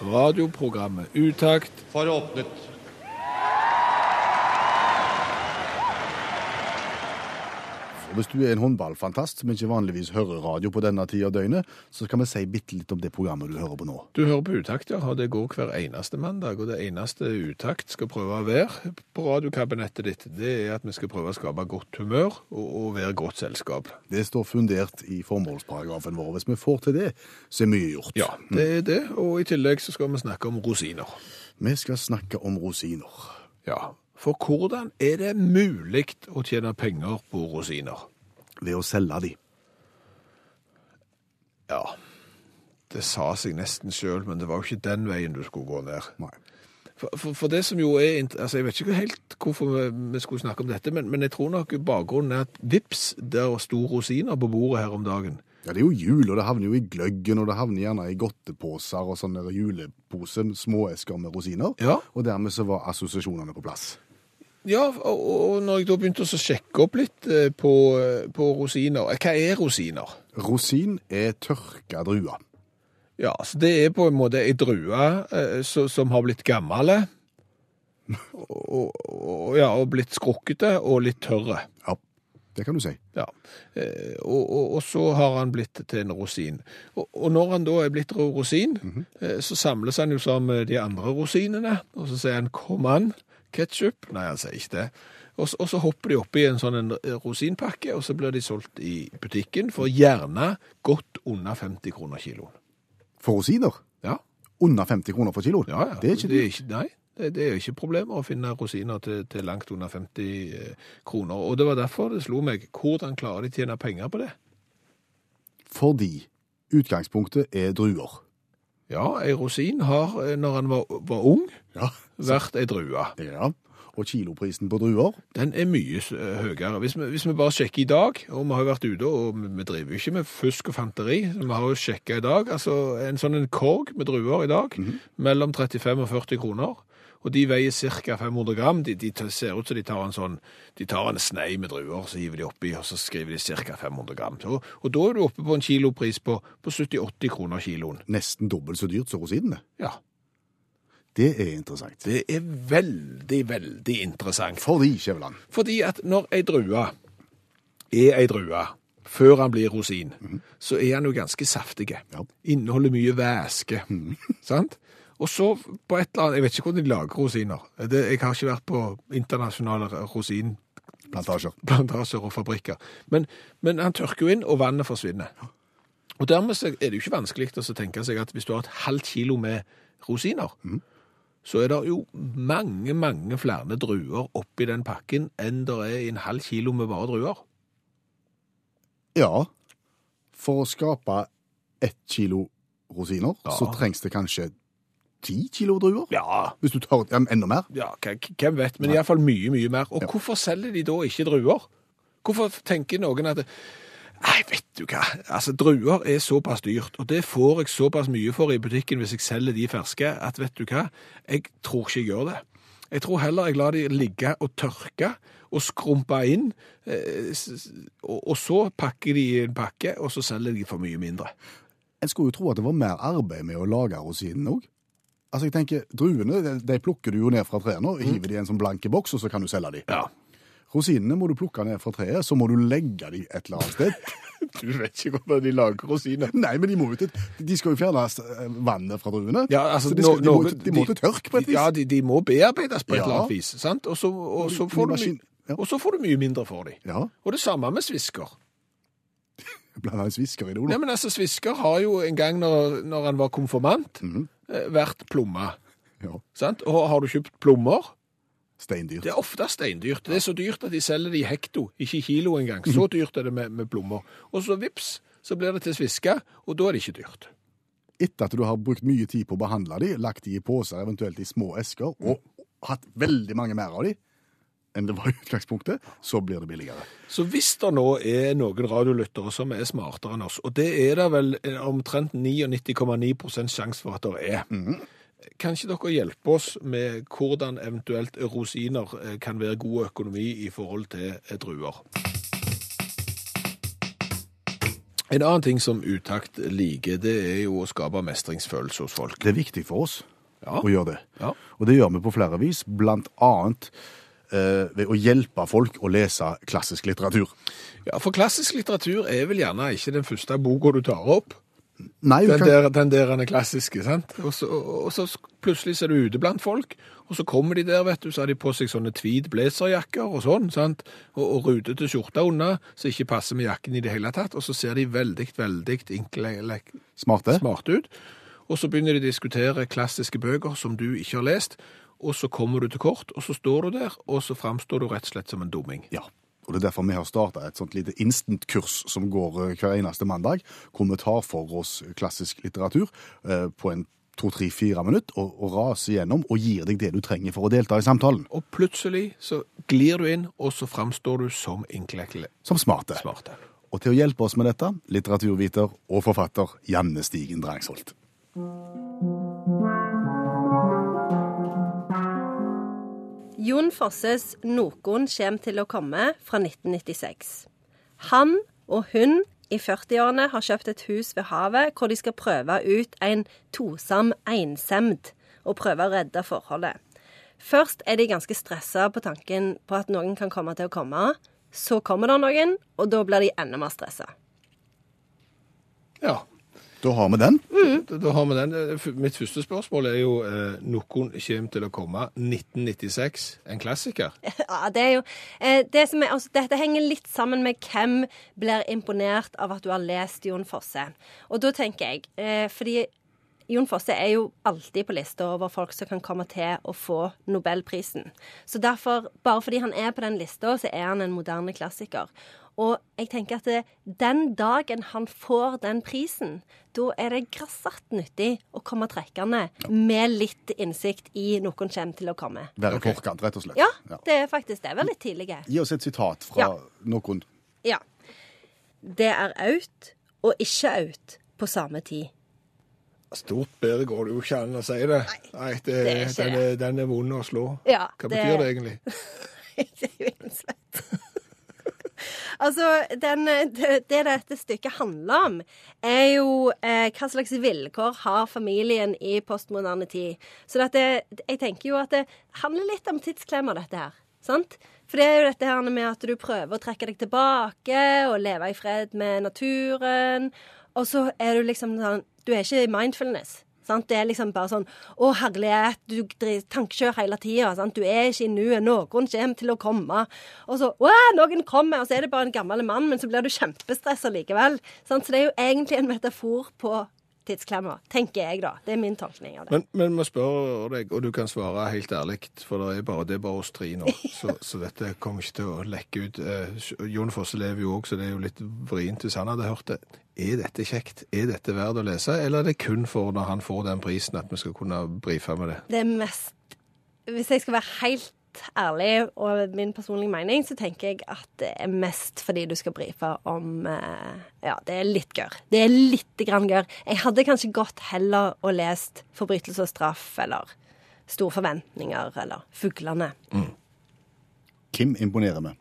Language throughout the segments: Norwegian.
Radioprogrammet Utakt for åpnet. Og Hvis du er en håndballfantast som ikke vanligvis hører radio på denne tida av døgnet, så skal vi si bitte litt om det programmet du hører på nå. Du hører på Utakt, ja. og Det går hver eneste mandag. Og det eneste Utakt skal prøve å være på radiokabinettet ditt, det er at vi skal prøve å skape godt humør og, og være godt selskap. Det står fundert i formålsparagrafen vår. Hvis vi får til det, så er mye gjort. Ja, det er det. Og i tillegg så skal vi snakke om rosiner. Vi skal snakke om rosiner. Ja, for hvordan er det mulig å tjene penger på rosiner? Ved å selge de. Ja, det sa seg nesten sjøl, men det var jo ikke den veien du skulle gå ned. Nei. For, for, for det som jo er altså Jeg vet ikke helt hvorfor vi, vi skulle snakke om dette, men, men jeg tror nok bakgrunnen er at vips, der sto rosiner på bordet her om dagen. Ja, Det er jo jul, og det havner jo i gløggen, og det havner gjerne i godteposer og sånne juleposer, småesker med rosiner. Ja. Og dermed så var assosiasjonene på plass. Ja, og, og når jeg da begynte å sjekke opp litt eh, på, eh, på rosiner eh, Hva er rosiner? Rosin er tørka druer. Ja, så Det er på en måte ei drue eh, som har blitt gammel. Og, og, ja, og blitt skrukkete og litt tørre. Ja, det kan du si. Ja, eh, og, og, og så har han blitt til en rosin. Og, når han da er blitt ro- rosin, eh, så samles han jo sammen med de andre rosinene, og så sier han 'kom an, ketsjup'. Nei, han sier ikke det. Og, så- og så hopper de oppi en sånn en rosinpakke, og så blir de solgt i butikken for gjerne godt under 50 kroner kiloen. For rosiner Ja, under 50 kroner for kiloen. ja, ja. Det er ikke det er ikke, Nei, det, det er jo ikke problemer å finne rosiner til, til langt under 50 eh, kroner. Og det var derfor det slo meg. Hvordan klarer de å tjene penger på det? Fordi utgangspunktet er druer. Ja, ei rosin har, eh, når han var, var ung, Ja. vært ei drue. ja. Og kiloprisen på druer Den er mye eh, høyere. Hvis vi, hvis vi bare sjekker i dag, og vi har vært ute, og vi driver jo ikke med fusk og fanteri, vi har jo sjekket i dag, altså en sånn en korg med druer i dag, mellom 35 og 40 kroner, og de veier ca. 500 gram. De, de ser ut som de tar en sånn, de tar en snei med druer, så hiver de oppi, og så skriver de ca. 500 gram. Så, og da er du oppe på en kilopris på, på 70-80 kroner kiloen. nesten dobbelt så dyrt som rosinene. Ja, Det er interessant. det er veldig, veldig interessant. Fordi, Skjæveland, Fordi at når ei drue er ei drue, før han blir rosin, så er han jo ganske saftig. Ja. Inneholder mye væske. Sant? Og så på et eller annet Jeg vet ikke hvordan de lager rosiner. Det, jeg har ikke vært på internasjonale rosinplantasjer plantasjer. og fabrikker. Men, men han tørker jo inn, og vannet forsvinner. Og dermed er det jo ikke vanskelig å tenke seg at hvis du har et halvt kilo med rosiner, så er det jo mange, mange flere druer oppi den pakken enn det er i en halv kilo med bare druer. Ja, for å skape ett kilo rosiner, Ja. så trengs det kanskje ti kilo druer? Ja, Hvis du tar ja, enda mer? ja hvem vet, men iallfall mye, mye mer. Og hvorfor selger de da ikke druer? Hvorfor tenker noen at Nei, vet du hva, altså druer er såpass dyrt, og det får jeg såpass mye for i butikken hvis jeg selger de ferske, at vet du hva, jeg tror ikke jeg gjør det. Jeg tror heller jeg lar de ligge og tørke og skrumpe inn, eh, og så pakker de i en pakke, og så selger de for mye mindre. En skulle jo tro at det var mer arbeid med å lage rosinen òg. Altså, jeg tenker, Druene de, de plukker du jo ned fra treet nå, mm. hiver de i en sånn blanke boks, og så kan du selge de. Ja. Rosinene må du plukke ned fra treet, så må du legge de et eller annet sted. Du vet ikke hvordan de lager rosiner. Nei, men de, må jo til, de skal jo fjerne eh, vannet fra druene. Ja, altså, så de, skal, nå- de, må, til- de må til tørk på et vis. Ja, de, må bearbeides på et Ja. eller annet vis, sant? Og så, og så, får, du, ja. og så får du mye mindre for dem. Ja, Og det samme med svisker. Blanda en svisker i det. Nei, men altså, Svisker har jo en gang når, når han var konfirmant, mm eh, vært plomme. Ja, Sant? Og har du kjøpt plommer? Steindyrt. Det er ofte steindyrt. Det er så dyrt at de selger det i hekto, ikke i kilo engang. Så dyrt er det med, med plommer. Og så vips, så blir det til sviske, og da er det ikke dyrt. etter at du har brukt mye tid på å behandle de, lagt de i poser, eventuelt i små esker, og hatt veldig mange mer av de enn det var i utgangspunktet, så blir det billigere. Så hvis det nå er noen radiolyttere som er smartere enn oss, og det er det vel eh, omtrent 99,9% sjanse for at det er, kan ikke dere hjelpe oss med hvordan eventuelt rosiner eh, kan være god økonomi i forhold til eh, druer? En annen ting som Utakt liker, det er jo å skape mestringsfølelse hos folk. Det er viktig for oss Ja. å gjøre det. Ja. Og det gjør vi på flere vis, blant annet ved å hjelpe folk å lese klassisk litteratur. Ja, for klassisk litteratur er vel gjerne ikke den første boka du tar opp. Nei, Den kan, der, den der den er klassiske, sant? Og så, og så plutselig er du ute blant folk, og så kommer de der, vet du, så har de på seg sånne tweed blazerjakker og sånn, sant? Og, og rutete skjorte unna, så ikke passer med jakken i det hele tatt, og så ser de veldig, veldig enkle, smarte. smarte ut. Og så begynner de å diskutere klassiske bøker som du ikke har lest, og så kommer du til kort, og så står du der, og så framstår du rett og slett som en dumming. Ja. Og det er derfor vi har starta et sånt lite instant-kurs som går eh, hver eneste mandag, hvor vi tar for oss klassisk litteratur eh, på en to, tre, fire minutter og, og raser gjennom og gir deg det du trenger for å delta i samtalen. Og plutselig så glir du inn, og så framstår du som intellektuelt Som smarte. smarte. Og til å hjelpe oss med dette, litteraturviter og forfatter Janne Stigen Drangsholt. Jon Fosses 'Nokon kjem til å komme' fra 1996. Han og hun i 40-årene har kjøpt et hus ved havet hvor de skal prøve ut en tosam ensemd og prøve å redde forholdet. Først er de ganske stressa på tanken på at noen kan komme til å komme. Så kommer det noen, og da blir de enda mer stressa. Ja, Da har vi den. da, da har vi den. Eh, Mitt første spørsmål er jo eh, Noen kommer til å komme. 1996, en klassiker. Ja, det er jo eh, det som er, altså, Dette henger litt sammen med hvem blir imponert av at du har lest Jon Fosse. Og da tenker jeg eh, Fordi Jon Fosse er jo alltid på lista over folk som kan komme til å få Nobelprisen. Så derfor, bare fordi han er på den lista, så er han en moderne klassiker. Og jeg tenker at det, den dagen han får den prisen, da er det grassat nyttig å komme trekkende med litt innsikt i noen kommer til å komme. Være i forkant, rett og slett. Ja, det er faktisk det. Veldig tidlig. Gi oss et sitat fra Ja. noen. Ja. Det er out og ikke out på samme tid. Stort bedre går det jo ikke an å si det. Nei, det, det er ikke den, det. er, den er vond å slå. Ja, Hva det- betyr det egentlig? det er jo innsett. Altså, den, det, det dette stykket handler om, er jo eh, hva slags vilkår har familien i postmoderne tid. Så dette, jeg tenker jo at det handler litt om tidsklemmer, dette her. Sant? For det er jo dette her med at du prøver å trekke deg tilbake og leve i fred med naturen. Og så er du liksom sånn Du er ikke i mindfulness. Sant? Det er liksom bare sånn Å, herlighet, du tankekjører hele tida. Du er ikke i nuet. Noen kommer til å komme. Og så Å, noen kommer! Og så er det bare en gammel mann, men så blir du kjempestressa likevel. Sant? Så det er jo egentlig en metafor på tidsklemma, tenker jeg, da. Det er min tolkning av det. Men, men vi spør deg, og du kan svare helt ærlig, for det er bare, det er bare oss tre nå, så, så dette kommer ikke til å lekke ut. Eh, Jon Fosse lever jo òg, så det er jo litt vrient hvis han hadde hørt det. Er dette kjekt? Er dette verdt å lese, eller er det kun for når han får den prisen at vi skal kunne brife med det? Det er mest Hvis jeg skal være helt ærlig og min personlige mening, så tenker jeg at det er mest fordi du skal brife om eh, Ja, det er litt gørr. Det er lite grann gørr. Jeg hadde kanskje gått heller og lest 'Forbrytelse og straff' eller 'Store forventninger' eller 'Fuglene'. Kim imponerer vi.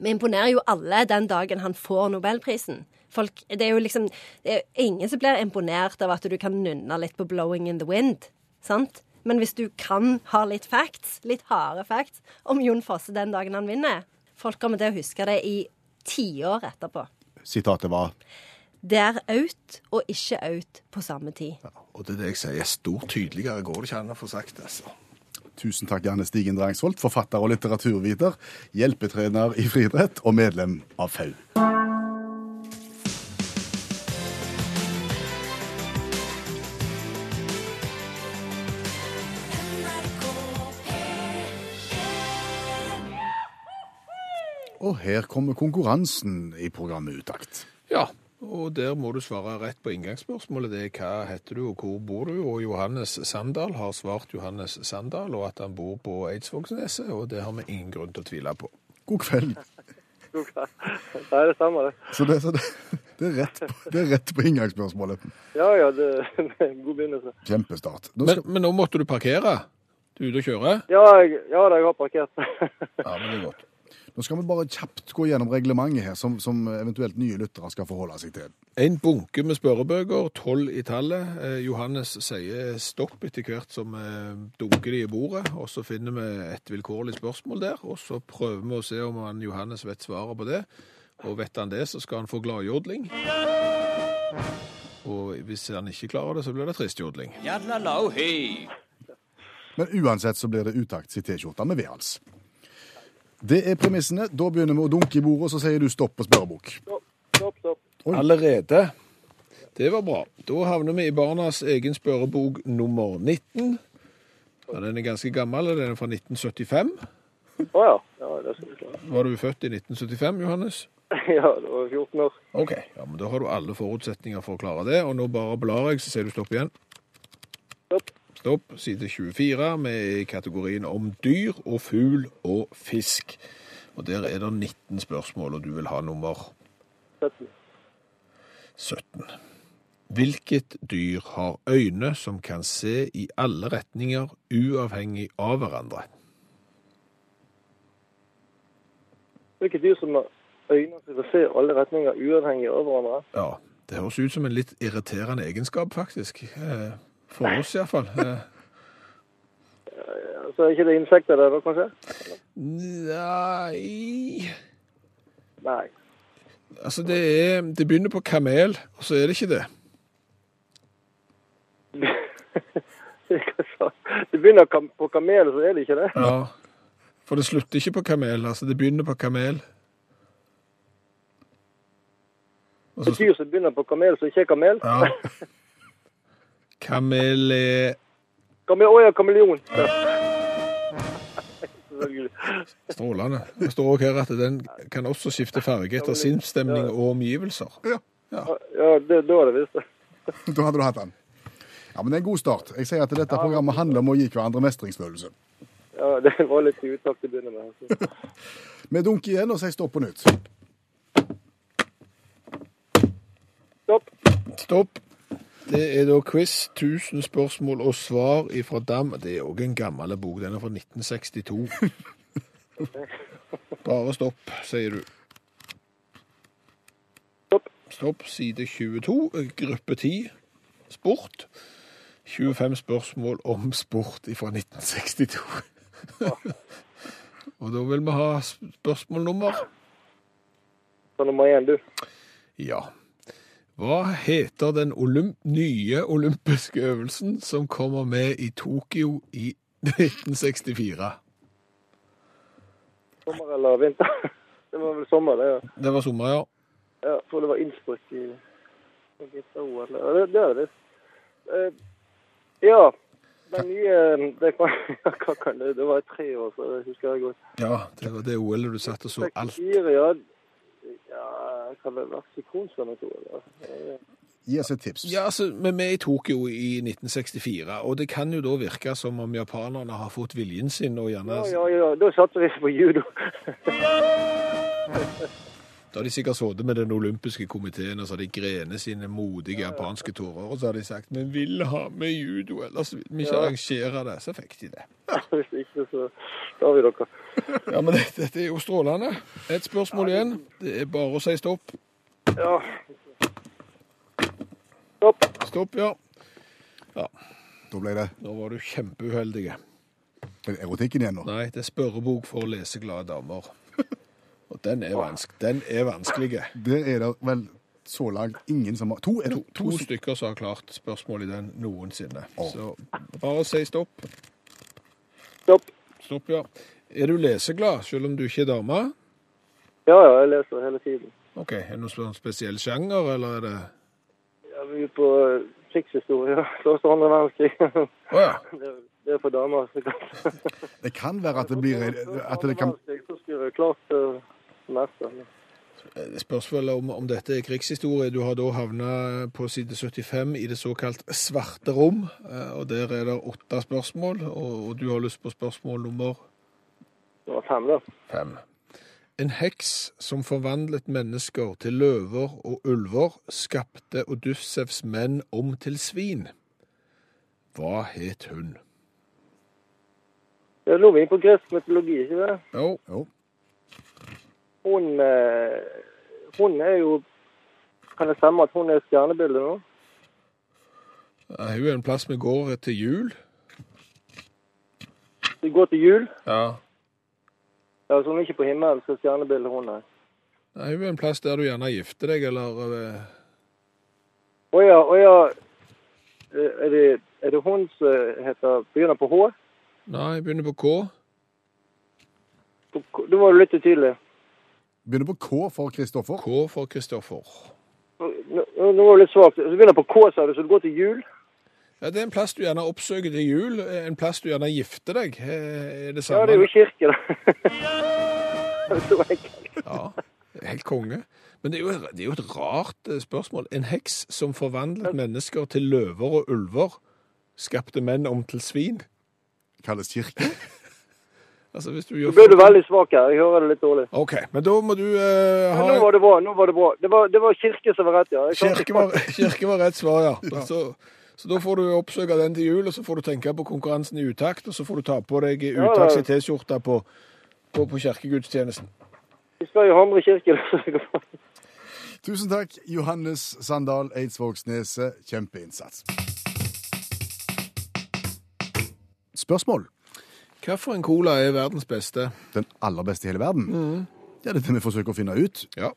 Vi imponerer jo alle den dagen han får nobelprisen. Folk, det er jo liksom det er ingen som blir imponert av at du kan nunne litt på 'Blowing in the Wind'. Sant? Men hvis du kan ha litt facts, litt harde facts, om Jon Fosse den dagen han vinner Folk kommer til å huske det i tiår etterpå. Sitatet var Det er out og ikke out på samme tid. Ja, og det er det jeg sier, stort tydeligere går det ikke an å få sagt, altså. Tusen takk, Janne Stigen Drangsholt, forfatter og litteraturviter, hjelpetrener i friidrett og medlem av FAU. Og her kommer konkurransen i programmet Utakt. Ja, Og der må du svare rett på inngangsspørsmålet. Det er hva heter du, og hvor bor du? Og Johannes Sandal har svart Johannes Sandal, og at han bor på Eidsvågneset. og det har vi ingen grunn til å tvile på. God kveld. God Nei, det stemmer, det. Så det, så det, det, er rett på, det er rett på inngangsspørsmålet. Ja ja, det det er en god begynnelse. Kjempestart. Skal... Men, men nå måtte du parkere. Du er ute og kjører? Ja, jeg, ja jeg har parkert. Ja, men det er godt. Nå skal vi bare kjapt gå gjennom reglementet her, som, som eventuelt nye lyttere skal forholde seg til. En bunke med spørrebøker, tolv i tallet. Eh, Johannes sier stopp etter hvert som eh, dunker de i bordet, og så finner vi et vilkårlig spørsmål der, og så prøver vi å se om han Johannes vet svaret på det. Og vet han det, så skal han få gladjodling. Og hvis han ikke klarer det, så blir det tristjodling. Men uansett så blir det utakt i T-skjorta med V-hals. Det er premissene. Da begynner vi å dunke i bordet, og så sier du stopp på spørrebok. Stopp, stopp, stopp. Oi. Allerede. Det var bra. Da havner vi i barnas egen spørrebok nummer 19. Ja, den er ganske gammel, den er fra 1975. Å ja. ja, det skal vi klare. Var du født i 1975, Johannes? Ja, det var 14 år. Ok. Ja, men Da har du alle forutsetninger for å klare det. Og nå bare blar jeg, så sier du stopp igjen. Stopp. Stopp. Side 24 med i kategorien om dyr og fugl og fisk. Og Der er det 19 spørsmål, og du vil ha nummer 17. 17. Hvilket dyr har øyne som kan se i alle retninger uavhengig av hverandre? Hvilket dyr som har øyne som kan se i alle retninger uavhengig av hverandre? Ja, det høres ut som en litt irriterende egenskap, faktisk. For oss iallfall. Eh, Så er ikke det insekter der da, kanskje? Nei Nei. Altså, det er Det begynner på kamel, og så er det ikke det. Det begynner på kamel, så er det ikke det. Ja. For det slutter ikke på kamel. Altså, det begynner på kamel. Det betyr at det som begynner på kamel, som ikke er kamel. ja. Kamele... Kamel, å ja, kameleon. Strålende. Det står òg her at den kan også skifte farge etter sinnsstemning og omgivelser. Ja, Ja, det, da er det visst det. da hadde du hatt den. Ja, men det er en god start. Jeg sier at dette programmet handler om å gi hverandre mestringsfølelse. Ja, det var litt i utakt til å begynne med. Vi dunker igjen og sier stopp på nytt. Stopp. Stopp. Det er da quiz. 1000 spørsmål og svar ifra Dam. Det er òg en gammel bok. Den er fra 1962. Bare stopp, sier du. Stopp. Stopp. Side 22, gruppe 10, sport. 25 spørsmål om sport fra 1962. Og da vil vi ha spørsmålnummer Så nummer én, du. Ja. Hva heter den olymp nye olympiske øvelsen som kommer med i Tokyo i 1964? Sommer eller vinter? Det var vel sommer, det. ja. Det var sommer, ja. Ja, for det var Innsbruck i eller det, det er det visst. Eh, ja, den nye det kan, Hva kan det Det var i tre år, så det husker jeg godt. Ja, det var det OL-et du satt og så alt. 64, ja. Ja, det være. Gi oss et tips. Ja, altså, Vi er i Tokyo i 1964, og det kan jo da virke som om japanerne har fått viljen sin og gjerne Ja, ja, ja, da satser vi på judo. Da har de sikkert sittet med den olympiske komiteen og så har de grenet sine modige japanske tårer, og så har de sagt vi vil ha med judo, ellers vil vi ikke Ja. arrangere det. Så fikk de det. Hvis ikke, så tar vi dere. Ja, men det- dette er jo strålende. Et spørsmål igjen. Det er bare å si stopp. Ja. Stopp. Stopp, ja. ja. Da ble det Nå var du kjempeuheldig. Er det erotikken igjen nå. Nei, det er spørrebok for leseglade damer. Den er, vansk den er vanskelig. Det er det vel så langt ingen som har To? Er det To, to, to stykker som har klart spørsmål i den noensinne. Oh. Så bare si stopp. Stopp. Stopp, ja. Er du leseglad, selv om du ikke er dame? Ja, ja, jeg leser hele tiden. Ok, Er det noen spesiell sjanger, eller er det Ja, vi er på eh, krigshistorie. Første og andre verdenskrig. Oh, ja. Det er- det for damer. sikkert. Det kan være at det blir At det kan Så skulle jeg klart uh, meste. Spørsmålet om, om dette er krigshistorie. Du har da havna på side 75 i det såkalt svarte rom. eh, Og der er det åtte spørsmål, og, og du har lyst på spørsmål nummer var fem, da. fem. En heks som forvandlet mennesker til løver og ulver, skapte Odussevs menn om til svin. Hva het hun? Det er vi på gresk mytologi, ikke det? Jo, Jo. Hun, eh, hun er jo Kan det stemme at hun er stjernebildet nå? det er en plass vi går til jul. Vi går til jul. Ja. Ja, så hun er ikke på himmelen, så stjernebildet hun er. Nei, hun er en plass der du gjerne gifter deg, eller eh, Å ja, å ja. Eh, Er det, er det hun som heter Begynner på H? Nei, begynner på K. På Da var du litt utydelig. Begynner på K for Kristoffer. K for Kristoffer. Nå, nå var det litt svakt. Så begynner på K, sa du, så du går til jul? Ja, Det er en plass du gjerne oppsøker til jul, en plass du gjerne gifter deg. Eh, Er det Ja, det er jo kirke, da. Ja, helt konge. Men det er, jo, det er jo et rart eh, spørsmål. En heks som forvandlet mennesker til løver og ulver, skapte menn om til svin. Kalles kirke. Altså, hvis du Nå gjør... ble du veldig svak her. Jeg hører det litt dårlig. Ok, men da må du uh, ha... nå var det bra. nå var Det bra. Det var, det var kirke som var rett, ja. Kirke var, kirke var rett svar, ja. Så, så da får du oppsøke den til jul, og så får du tenke på konkurransen i utakt, og så får du ta på deg utakts i T-skjorta på, på, på kirkegudstjenesten. Vi skal jo Hamre kirke. Tusen takk, Johannes Sandal Eidsvågsneset. Kjempeinnsats. Spørsmål. Hva for en cola er verdens beste? Den aller beste i hele verden? Det er det vi forsøker å finne ut Ja.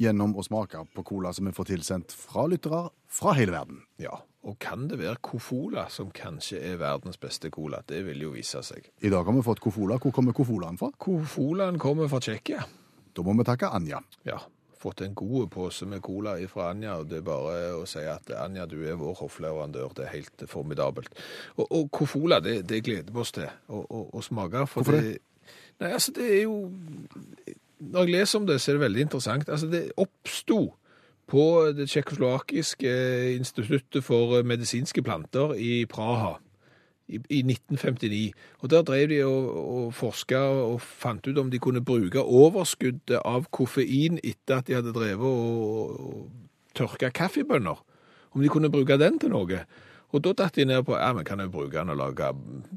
gjennom å smake på cola som vi får tilsendt fra lyttere fra hele verden. Ja, og kan det være Cofola som kanskje er verdens beste cola? Det vil jo vise seg. I dag har vi fått Cofola. Hvor kommer Cofolaen fra? Cofolaen kommer fra Tsjekkia. Da må vi takke Anja. Ja, fått en god pose med cola fra Anja, og det er bare å si at Anja, du er vår hoffleverandør. Det er helt formidabelt. Og, og Cofola, det, det gleder vi oss til å, å, å smake. For Hvorfor det? Nei, altså det er jo Når jeg leser om det, så er det veldig interessant. Altså det oppsto på det tsjekkoslovakiske instituttet for medisinske planter i Praha i, i 1959. Og der drev de og, og forska og fant ut om de kunne bruke overskuddet av koffein etter at de hadde drevet og, og tørka kaffebønner. Om de kunne bruke den til noe. Og da datt de ned på ja, men kan jeg bruke den og lage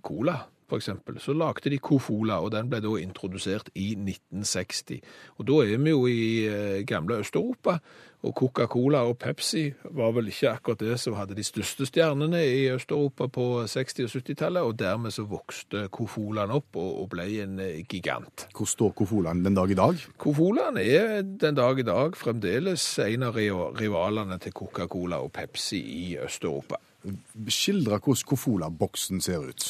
cola, eksempel. Så lagde de Cofola, og den ble da introdusert i 1960. Og da er vi jo i eh, gamle Øst-Europa, og Coca-Cola og Pepsi var vel ikke akkurat det som hadde de største stjernene i Øst-Europa på 60- og 70-tallet, og dermed så vokste Cofolaen opp og, og ble en eh, gigant. Hvor står Kofolaen den dag i dag? Cofolaen er den dag i dag fremdeles en av rivalene til Coca-Cola og Pepsi i Øst-Europa. Skildre hvordan Kofola-boksen ser ut.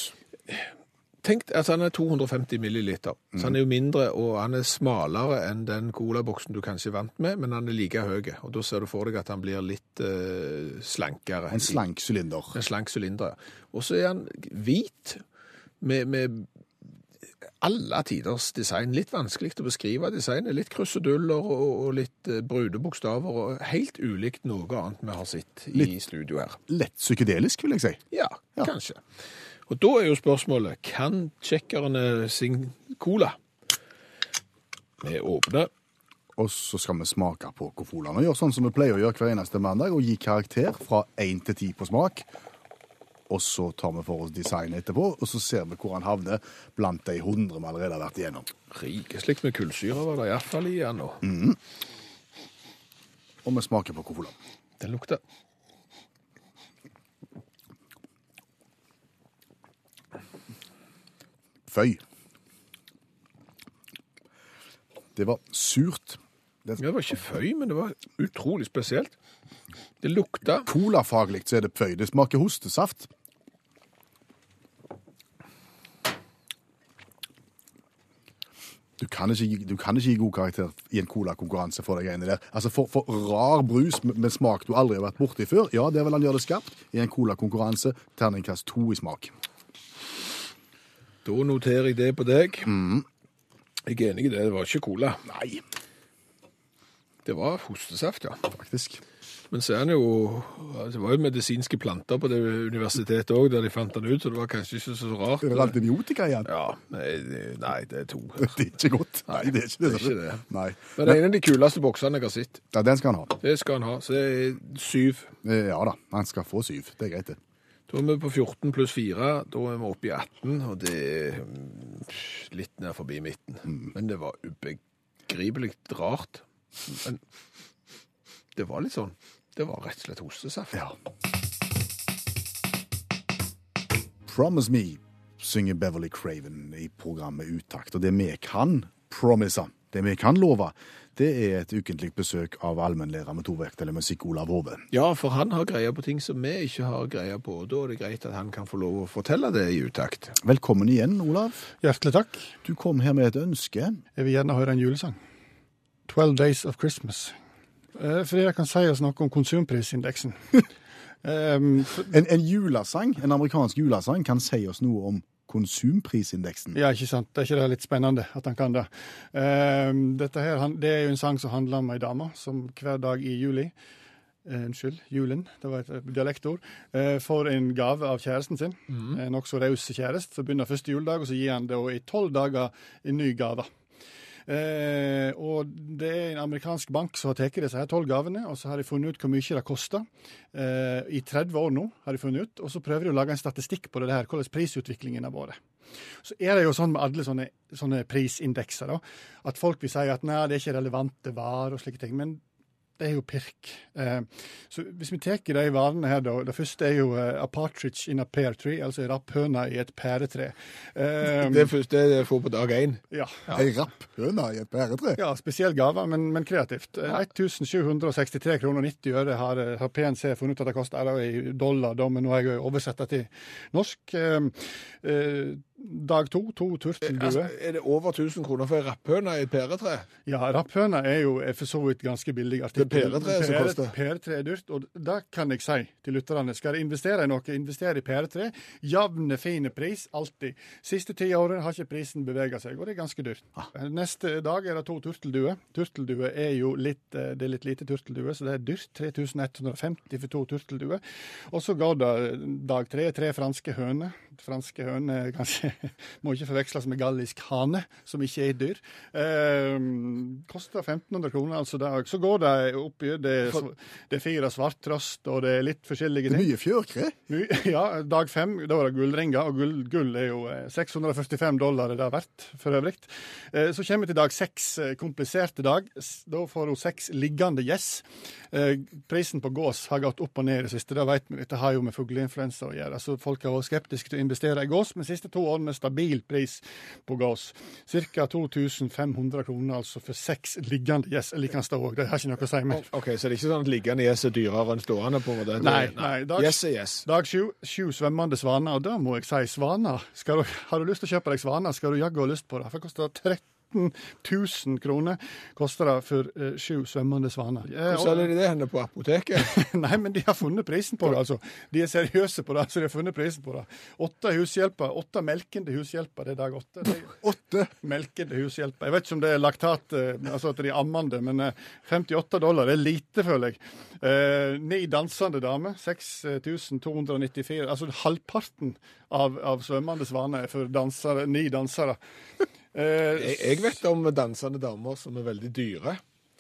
Tenk at han er 250 milliliter, så han er jo mindre, og han er smalere enn den colaboksen du kanskje er vant med, men han er like høy, og da ser du for deg at han blir litt uh, slankere. En slank sylinder. En slank sylinder, ja. Og så er han hvit, med, med alle tiders design. Litt vanskelig å beskrive designet. Litt kruseduller og, og litt brudebokstaver. brune bokstaver, og helt ulikt noe annet vi har sett i Litt- studio her. Lett psykedelisk, vil jeg si. Ja, Ja. kanskje. Og da er jo spørsmålet, kan tsjekkerne sin cola? Vi åpner. Og så skal vi smake på Kofolaen. Og gjøre sånn som vi pleier å gjøre hver eneste mandag, og gi karakter fra 1 til 10 på smak. Og så tar vi for oss designet etterpå, og så ser vi hvor han havner blant de 100 vi allerede har vært igjennom. Rikeslikt med kullsyre var det iallfall igjen nå. nå. Og vi smaker på Kofola. Den lukter. Føy. Det var surt. Det Det var ikke føy, men det var utrolig spesielt. Det lukta Colafaglig så er det føy. Det smaker hostesaft. Du kan, ikke, du kan ikke gi god karakter i en colakonkurranse for de greiene der. Altså for, for rar brus med, med smak du aldri har vært borti før, ja, det vil han gjøre det skarpt. I en colakonkurranse, terningkast to i smak. Da noterer jeg det på deg. Jeg er enig i det, det var ikke cola. Nei. Det var hostesaft, ja. faktisk. Men så er det jo Det var jo medisinske planter på det universitetet òg, der de fant den ut, så det var kanskje ikke så rart. Er det antibiotika igjen? Ja, nei, nei, det er to. Det er ikke godt. Nei, det er ikke det. det er ikke det. Nei. Men det er en av de kuleste boksene jeg har sett. Ja, den skal han ha. Det skal han ha. Så det er syv. Eh, Ja da, han skal få syv. Det er greit, det. Da er vi på 14 pluss 4. Da er vi oppe i 18, og det er mm, litt ned forbi midten. Men det var ubegripelig rart. Men det var litt sånn. Det var rett og slett hostesaft. Ja. Promise Me synger Beverly Craven i programmet Utakt. Og det vi kan promise, det vi kan love, det er et ukentlig besøk av allmennlærer med tovekt eller musikk Olav Hove. Ja, for han har greie på ting som vi ikke har greie på. og Da er det greit at han kan få lov å fortelle det i utakt. Velkommen igjen, Olav. Hjertelig takk. Du kom her med et ønske. Jeg vil gjerne høre en julesang. 'Twelve Days of Christmas'. Eh, Fordi jeg kan si oss noe om konsumprisindeksen. um, for- En, en julesang, en amerikansk julesang kan si oss noe om konsumprisindeksen. ja, ikke sant. Det er ikke det litt spennende at han kan det. Dette her, det er jo en sang som handler om ei dame som hver dag i juli eh, Unnskyld, julen, det var et eh, dialektord. eh, får en gave av kjæresten sin. En nokså raus kjæreste. Så begynner første juledag, og så gir han det i tolv dager en ny gave. Eh, og det er en amerikansk bank som har tatt disse her tolv gavene, og så har de funnet ut hvor mye det koster. Eh, I 30 år nå har de funnet ut, og så prøver de å lage en statistikk på det her, hvordan prisutviklingen har vært. Så er det jo sånn med alle sånne, sånne prisindekser, da, at folk vil si at nei, det er ikke relevante varer og slike ting. men det er jo pirk. Eh, så hvis vi tar de varene her, da. Det første er jo eh, a partridge in a pear tree, altså ei rapphøne i et pæretre. Det Det er det jeg får på dag én. ja. Ei rapphøne i et pæretre. Ja, spesiell gave, men, men kreativt. Eh, 1763 kroner og 90 øre har, eh, har PNC funnet ut at det koster eller i dollar, da, men nå har jeg oversett det til norsk. Eh, eh, dag to, to turtelduer. Altså, er det over 1000 kroner for ei rapphøne i et pæretre? Ja, rapphøne er jo er for så vidt ganske billig artikkel. Det er pæretre som koster. Pæretre er dyrt, og det kan jeg si til lytterne. Skal de investere i noe, investere i pæretre. Jevne, fine pris, alltid. Siste ti årene har ikke prisen bevega seg, og det er ganske dyrt. Neste dag er det to turtelduer. Turteldue er jo litt, eh, det er litt lite turteldue, så det er dyrt. 3150 for to turtelduer. Og så går det dag tre, tre franske høner. Franske høner er kanskje må ikke forveksles med gallisk hane, som ikke er dyr. Eh, koster 1500 kroner altså dag. Så går det oppi det, det er fire svarttrost, og det er litt forskjellige Det er ting. mye fjørkre. Ja, dag fem, da var det gullringer, og gull, gull er jo eh, 645 dollar er har verdt, for øvrig. Eh, Så kommer vi til dag seks, eh, kompliserte dag. Da får hun seks liggende gjess. Eh, Prisen på gås har gått opp og ned i det siste, det vet vi. Dette har jo med fugleinfluensa å gjøre. Så folk har vært skeptiske til å investere i gås, men de siste to årene stabil pris på gass. Ca. 2500 kroner altså for seks liggende gjess. Eller kan stå òg, det har ikke noe å si mer. Ok, Så det er ikke sånn at liggende gjess er dyrere enn stående? på en måte? Nei, nei, dag- er gjess. Dag sju, sju svømmende svaner, og da må jeg si svaner. Skal du, har du lyst til å kjøpe deg svaner, skal du jaggu ha lyst på det. For det koster 13 000 kroner koster det for eh, sju svømmende svaner. Eh, Hvor selger de det henne på apoteket? Nei, men de har funnet prisen på det, altså. De er seriøse på det, så de har funnet prisen på det. Åtte hushjelper, åtte melkende hushjelper, det er dag åtte. Åtte. melkende hushjelper. Jeg vet ikke om det er laktat, eh, altså at de er ammende, men eh, 58 dollar det er lite, føler jeg. Eh, ni dansende damer, 6294. Altså halvparten av, av svømmende svaner er for dansere, ni dansere. Eh, Jeg, jeg vet om dansende damer som er veldig dyre.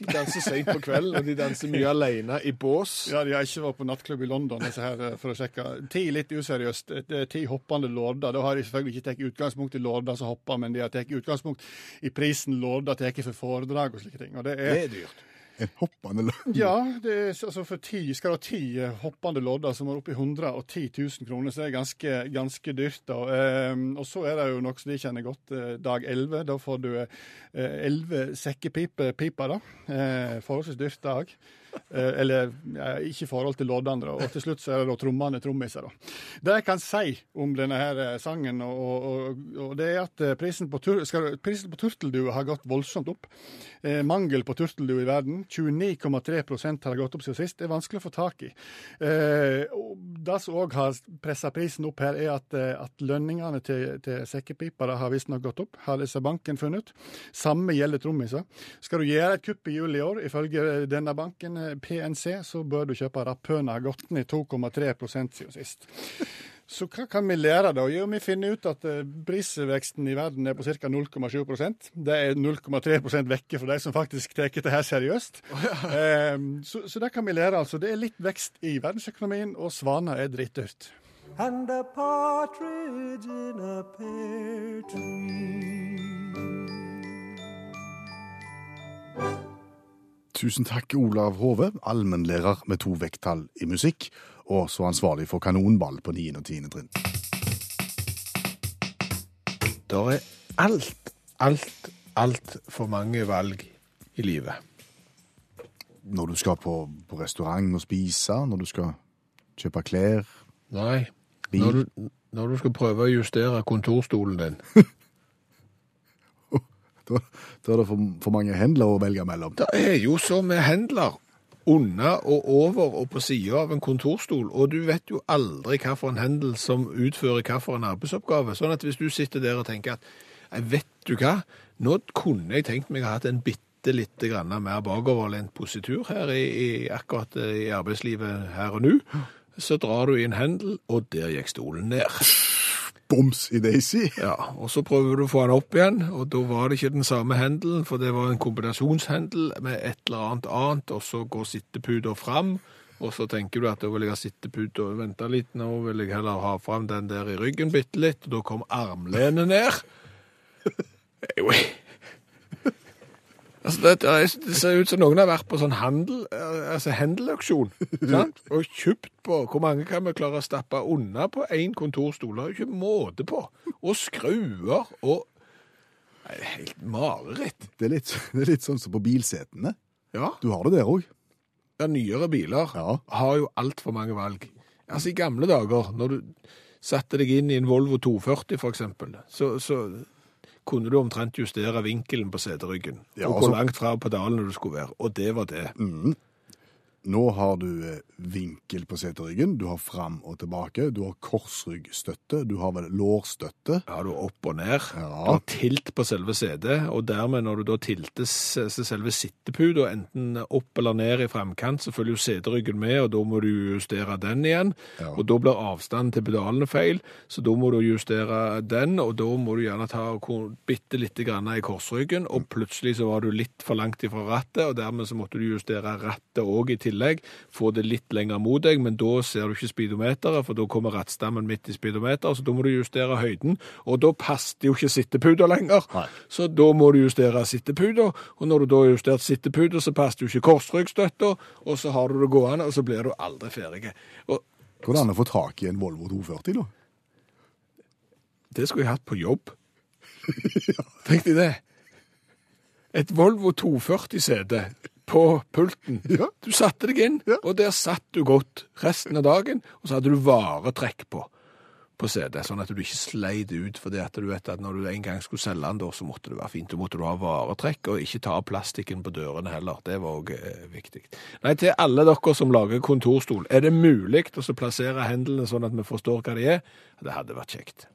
De danser seint på kvelden, og de danser mye alene i bås. Ja, De har ikke vært på nattklubb i London disse her, eh, for å sjekke. Ti litt useriøst. Det er ti hoppende lorder. Da har de selvfølgelig ikke tatt utgangspunkt i lorder som hopper, men de har tatt utgangspunkt i prisen lorder tar for foredrag og slike ting. Og det Det er, er dyrt. En hoppende løp. ja, er, altså for ti, skal du ha ti eh, hoppende lodder som er oppe i 110 000 kroner, så det er ganske, ganske dyrt. da. Ehm, og så er det jo noe som de kjenner godt, eh, dag 11. Da får du elleve 11 sekkepiper, da. Eh, forholdsvis dyrt dag. Eh, Eller ikke i forhold til loddene, og til slutt så er det da trommene trommiser. Det jeg kan si om denne her eh, sangen, og, og, og det er at eh, prisen på, tur, skal, prisen på turteldue har gått voldsomt opp. Eh, mangel på turteldue i verden. 29,3% har gått opp siden sist. Det er vanskelig å få tak i. Eh, det som òg har pressa prisen opp her, er at, at lønningene til, til sekkepipere har visstnok gått opp, har disse banken funnet ut. Samme gjelder trommiser. Skal du gjøre et kupp i juli i år, ifølge denne banken, PNC, så bør du kjøpe Rapøna gått ned 2,3 siden sist. Så hva kan vi lære da? Jo, vi finner ut at eh, prisveksten i verden er på ca. 0,7% Det er 0,3% vekke for de som faktisk tar dette her seriøst. Eh, så, så det kan vi lære, altså. Det er litt vekst i verdensøkonomien, og svaner er drittdyrt. and a partridge in a pear tree. Tusen takk, Olav Hove, allmennlærer med to vekttall i musikk, og så ansvarlig for kanonball på 9. og 10. trinn. Det er alt, alt, alt for mange valg i livet. Når du skal på, på restaurant og spise, når du skal kjøpe klær, Nei, bil når du, når du skal prøve å justere kontorstolen din. da, da er det for, for mange hendler å velge mellom. Det er jo så med hendler under og over og på siden av en kontorstol, og du vet jo aldri hva for en hendel som utfører hva for en arbeidsoppgave. Sånn at hvis du sitter der og tenker at vet du hva, nå kunne jeg tenkt meg å ha hatt en bitte lite grann mer bakoverlent positur her i, i akkurat i arbeidslivet her og nå, så drar du i en hendel, og der gikk stolen ned. Boms i Daisy! Ja, og så prøver du å få den opp igjen, og da var det ikke den samme hendelen, for det var en kombinasjonshendel med et eller annet annet, og så går sitteputa fram, og så tenker du at da vil jeg ha sitteputa og vente litt, nå vil jeg heller ha fram den der i ryggen bitte litt, og da kom armlenet ned. Jo, Altså, det, det er- ser ut som noen har vært på sånn handel, eh, altså handelauksjon. Og kjøpt på, hvor mange kan vi klare å stappe unna på en kontorstol? Det er jo ikke måte på. Og skruer, og Nei, det er helt mareritt. Det er litt, det er litt sånn som på bilsetene. Ja, Du har det der òg. ja nyere biler Ja. har jo altfor mange valg. Altså, i gamle dager, når du satte deg inn i en Volvo 240 for eksempel, så, så kunne du omtrent justere vinkelen på seteryggen, Ja, og altså- hvor langt fra pedalene du skulle være, og det var det. Nå har du eh, vinkel på seteryggen, du har fram og tilbake, du har korsryggstøtte, du har vel lårstøtte. Ja, du har opp og ned. Ja. Du har tilt på selve setet, og dermed når du da tiltes selve selve sitteputa enten opp eller ned i fremkant, så følger jo seteryggen med, og da må du justere den igjen. Ja. Og da blir avstanden til pedalene feil, så da må du justere den, og da må du gjerne ta bitte litt grann i korsryggen, og plutselig så var du litt for langt ifra rattet, og dermed så måtte du justere rattet òg i tillegg, få det litt lenger mot deg, men da ser du ikke speedometeret, for da kommer rattstammen midt i speedometeret, så da må du justere høyden, og da passer jo ikke sitteputa lenger. Nei. Så da må du justere sitteputa, og når du da har justert sitteputa, så passer jo ikke korsryggstøtta, og så har du det gående, og så blir du aldri ferdig. Og Går det an å få tak i en Volvo 240 da? det skulle jeg hatt på jobb. Tenk deg det. Et Volvo 240-sete på pulten. Ja. Du satte deg inn, Ja. og der satt du godt resten av dagen, og så hadde du varetrekk på, på CD, sånn at du ikke sleid ut, fordi at du vet at når du en gang skulle selge den, da, så måtte det være fint. Da måtte du ha varetrekk, og ikke ta av plastikken på dørene heller. Det var også eh, viktig. Nei, til alle dere som lager kontorstol, er det mulig å plassere hendene sånn at vi forstår hva de er? Det hadde vært kjekt.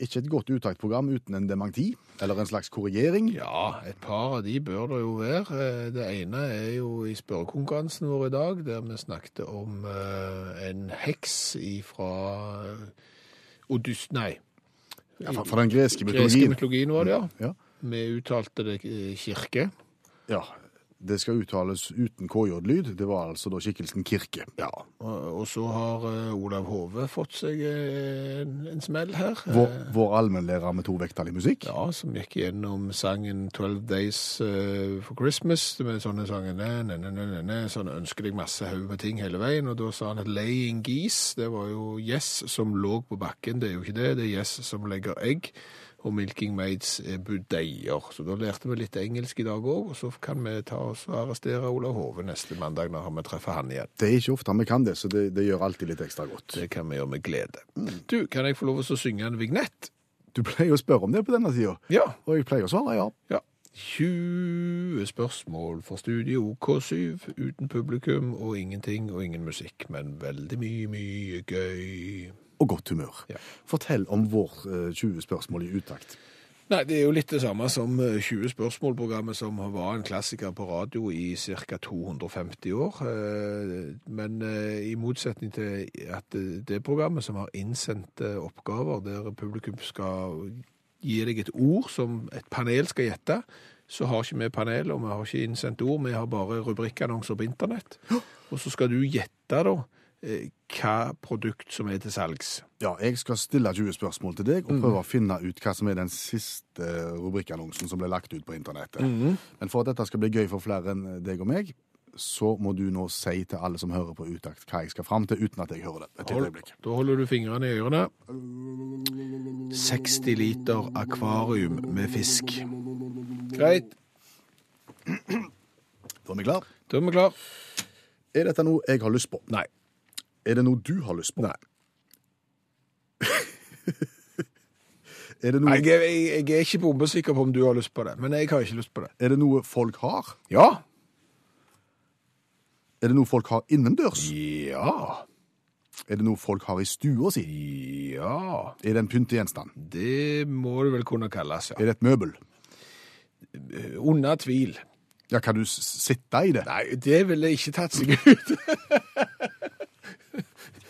Ikke et godt uttaktprogram uten en dementi, eller en slags korrigering. Ja, et par av de bør det jo være. Eh, Det ene er jo i spørrekonkurransen vår i dag, der vi snakket om eh, en heks ifra Odys... Nei, Ja, fra, den greske greske mytologien. mytologien var det, ja. Ja. Vi uttalte det kirke. ja. Det skal uttales uten KJ-lyd. Det var altså da skikkelsen Kirke. Ja, og, så har eh, Olav Hove fått seg eh, en, en smell her. Vår, Eh, vår allmennlærer med to vekttall i musikk. Ja, som gikk gjennom sangen 12 Days for Christmas, med sånne sanger, ne, ne, ne, ne, sånn ønsker deg masse haug med ting hele veien, og da sa han at laying geese, det var jo gjess som lå på bakken, det er jo ikke det, det er gjess som legger egg, og Milking Maids er budeier. Så da lærte vi litt engelsk i dag òg, og så kan vi ta oss og arrestere Olav Hove neste mandag når vi treffer han igjen. Det er ikke ofte vi kan det, så det, det gjør alltid litt ekstra godt. Det kan vi gjøre med glede. Du, kan jeg få lov til å synge en vignett? Du pleier å spørre om det på denne tida, Ja. og jeg pleier å svare ja. ja. 20 spørsmål for Studio K7 uten publikum og ingenting og ingen musikk, men veldig mye, mye gøy. Og godt humør. Ja. Fortell om vår eh, 20 spørsmål i utakt. Nei, det er jo litt det samme som eh, 20 spørsmål-programmet som var en klassiker på radio i ca. 250 år. Eh, Men eh, i motsetning til at det programmet som har innsendte oppgaver, der publikum skal gi deg et ord som et panel skal gjette, så har ikke vi panel, og vi har ikke innsendt ord, vi har bare rubrikkannonser på internett. Og så skal du gjette da eh, hva produkt som er til salgs. Ja, jeg skal stille 20 spørsmål til deg og prøve å finne ut hva som er den siste rubrikkannonsen som ble lagt ut på internettet. Men for at dette skal bli gøy for flere enn deg og meg, så må du nå si til alle som hører på utakt hva jeg skal fram til, uten at jeg hører det. Et Hold, øyeblikk. da holder du fingrene i ørene. 60 liter akvarium med fisk. Greit, Da er vi klar. da er vi klar. Er dette noe jeg har lyst på? Nei. Er det noe du har lyst på? Nei. Er det Nei, Jeg, jeg, jeg er ikke bombesikker på om du har lyst på det, men jeg har ikke lyst på det. er det noe folk har? Ja. Er det noe folk har innendørs? Ja. Er det noe folk har i stua si? Ja. Er det en pyntegjenstand? Det må det vel kunne kalles, ja. Er det et møbel? Under tvil. Ja, kan du s- sitte i det? Nei, det ville ikke tatt seg ut.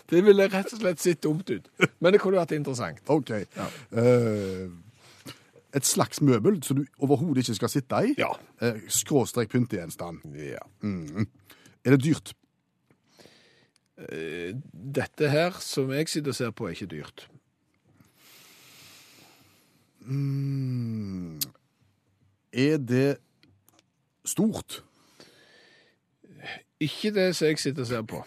det ville rett og slett sett dumt ut. Men det kunne vært interessant. Ok. Eh, et slags møbel som du overhodet ikke skal sitte i? Ja. Eh, skråstrek pyntegjenstand. Ja. Er det dyrt? Dette her, som jeg sitter og ser på, er ikke dyrt. Mm. Er det stort? Ikke det som jeg sitter og ser på.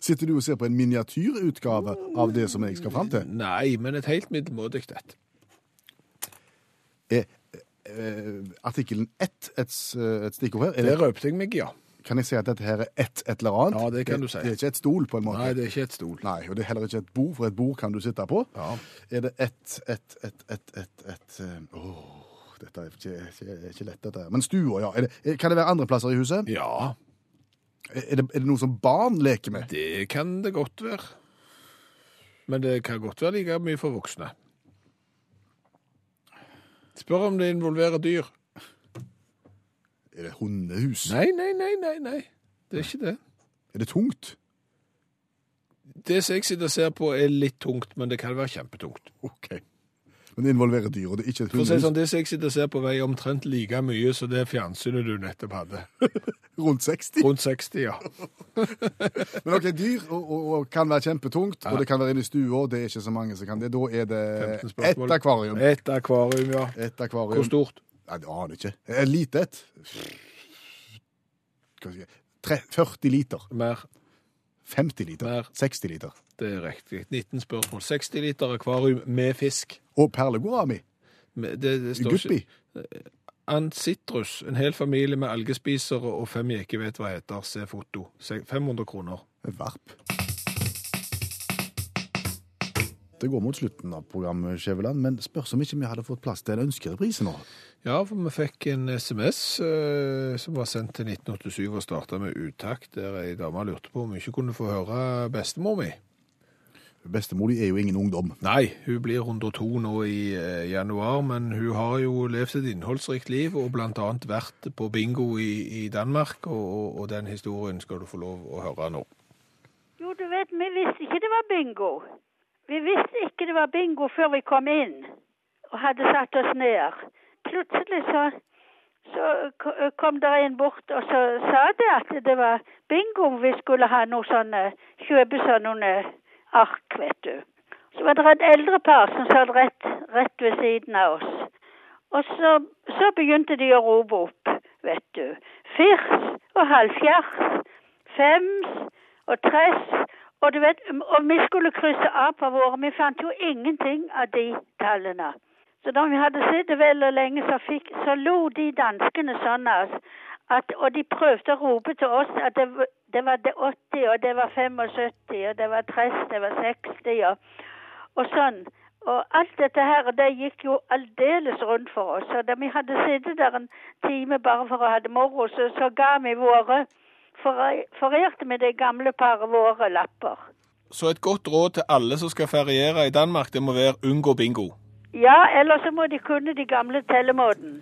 Sitter du og ser på en miniatyrutgave av det som jeg skal fram til? Nei, men et helt middelmådig et. Er eh, artikkelen ett et, s- et stikkord her? Er Det røpte jeg meg, ja. kan jeg si at dette her er ett et eller annet? Ja, det kan du si. Det er ikke et stol, på en måte? Nei, det er ikke et stol. Nei, og det er heller ikke et bord, for et bord kan du sitte på. Ja. Er det ett, ett, ett, ett, ett, ett eh, Åh, dette er ikke, ikke, ikke lett, dette her. Men stua, ja. Er det, er- kan det være andre plasser i huset? Ja, Er det, er det noe som barn leker med? det kan det godt være. Men det kan godt være like mye for voksne. Spør om det involverer dyr. Er det hundehus? Nei, nei, nei, nei, nei. Det er ikke det. Er det tungt? Det som jeg sitter og ser på er litt tungt, men det kan være kjempetungt. OK. Men det involverer dyr, og det er ikke et hundehus? sånn, Det som jeg sitter og ser på veier omtrent like mye som det fjernsynet du nettopp hadde. Rundt 60? Rundt 60, ja. Men ok, dyr og, og, og kan være kjempetungt, Ja. og det kan være inne i stua, det er ikke så mange som kan det. Da er det ett akvarium. Et akvarium, ja. Et akvarium. Hvor stort? Nei, det aner jeg ikke. Et lite et. Hva skal jeg si? Tre- 40 liter. Mer. 50 liter. Mer. 60 liter. Det er riktig. 19 spørsmål. 60 liter akvarium med fisk. Og perlegorami. mi. Det, det står Guppi. ikke Ancitrus, en hel familie med algespisere og fem jeg ikke vet hva heter. Se foto. 500 kroner. Varp. Det går mot slutten av programmet, Skjæveland, men spørs om ikke vi hadde fått plass til en ønskereprise nå. Ja, for vi fikk en SMS eh, som var sendt til 1987 og starta med utakt, der ei dame lurte på om hun ikke kunne få høre bestemor mi. Bestemor er jo ingen ungdom. Nei, hun blir 102 nå i eh, januar, men hun har jo levd et innholdsrikt liv og blant annet vært på bingo i, i Danmark, og, og, og den historien skal du få lov å høre nå. Jo, du vet, vi visste ikke det var bingo. Vi visste ikke det var bingo før vi kom inn og hadde satt oss ned. Plutselig så, så kom det en bort og så sa det at det var bingo. Vi skulle ha noe sånne, kjøpe sånne ark, vet du. Så var det et eldre par som satt rett, rett ved siden av oss. Og så, så begynte de å rope opp, vet du. Firs og halvfjerds, fems og tress. Og du vet, og vi skulle krysse av på våre. Vi fant jo ingenting av de tallene. Så da vi hadde sittet vel og lenge, så, fikk, så lo de danskene sånn av oss. Og de prøvde å rope til oss at det, det var 80, og det var 75, og det var 30, det var 60, og, og sånn. Og alt dette her, det gikk jo aldeles rundt for oss. Og da vi hadde sittet der en time bare for å ha det moro, så, så ga vi våre fore- Forerte vi det gamle paret våre lapper. Så et godt råd til alle som skal feriere i Danmark, det må være unngå bingo. Ja, eller så må de kunne de gamle tellemåten.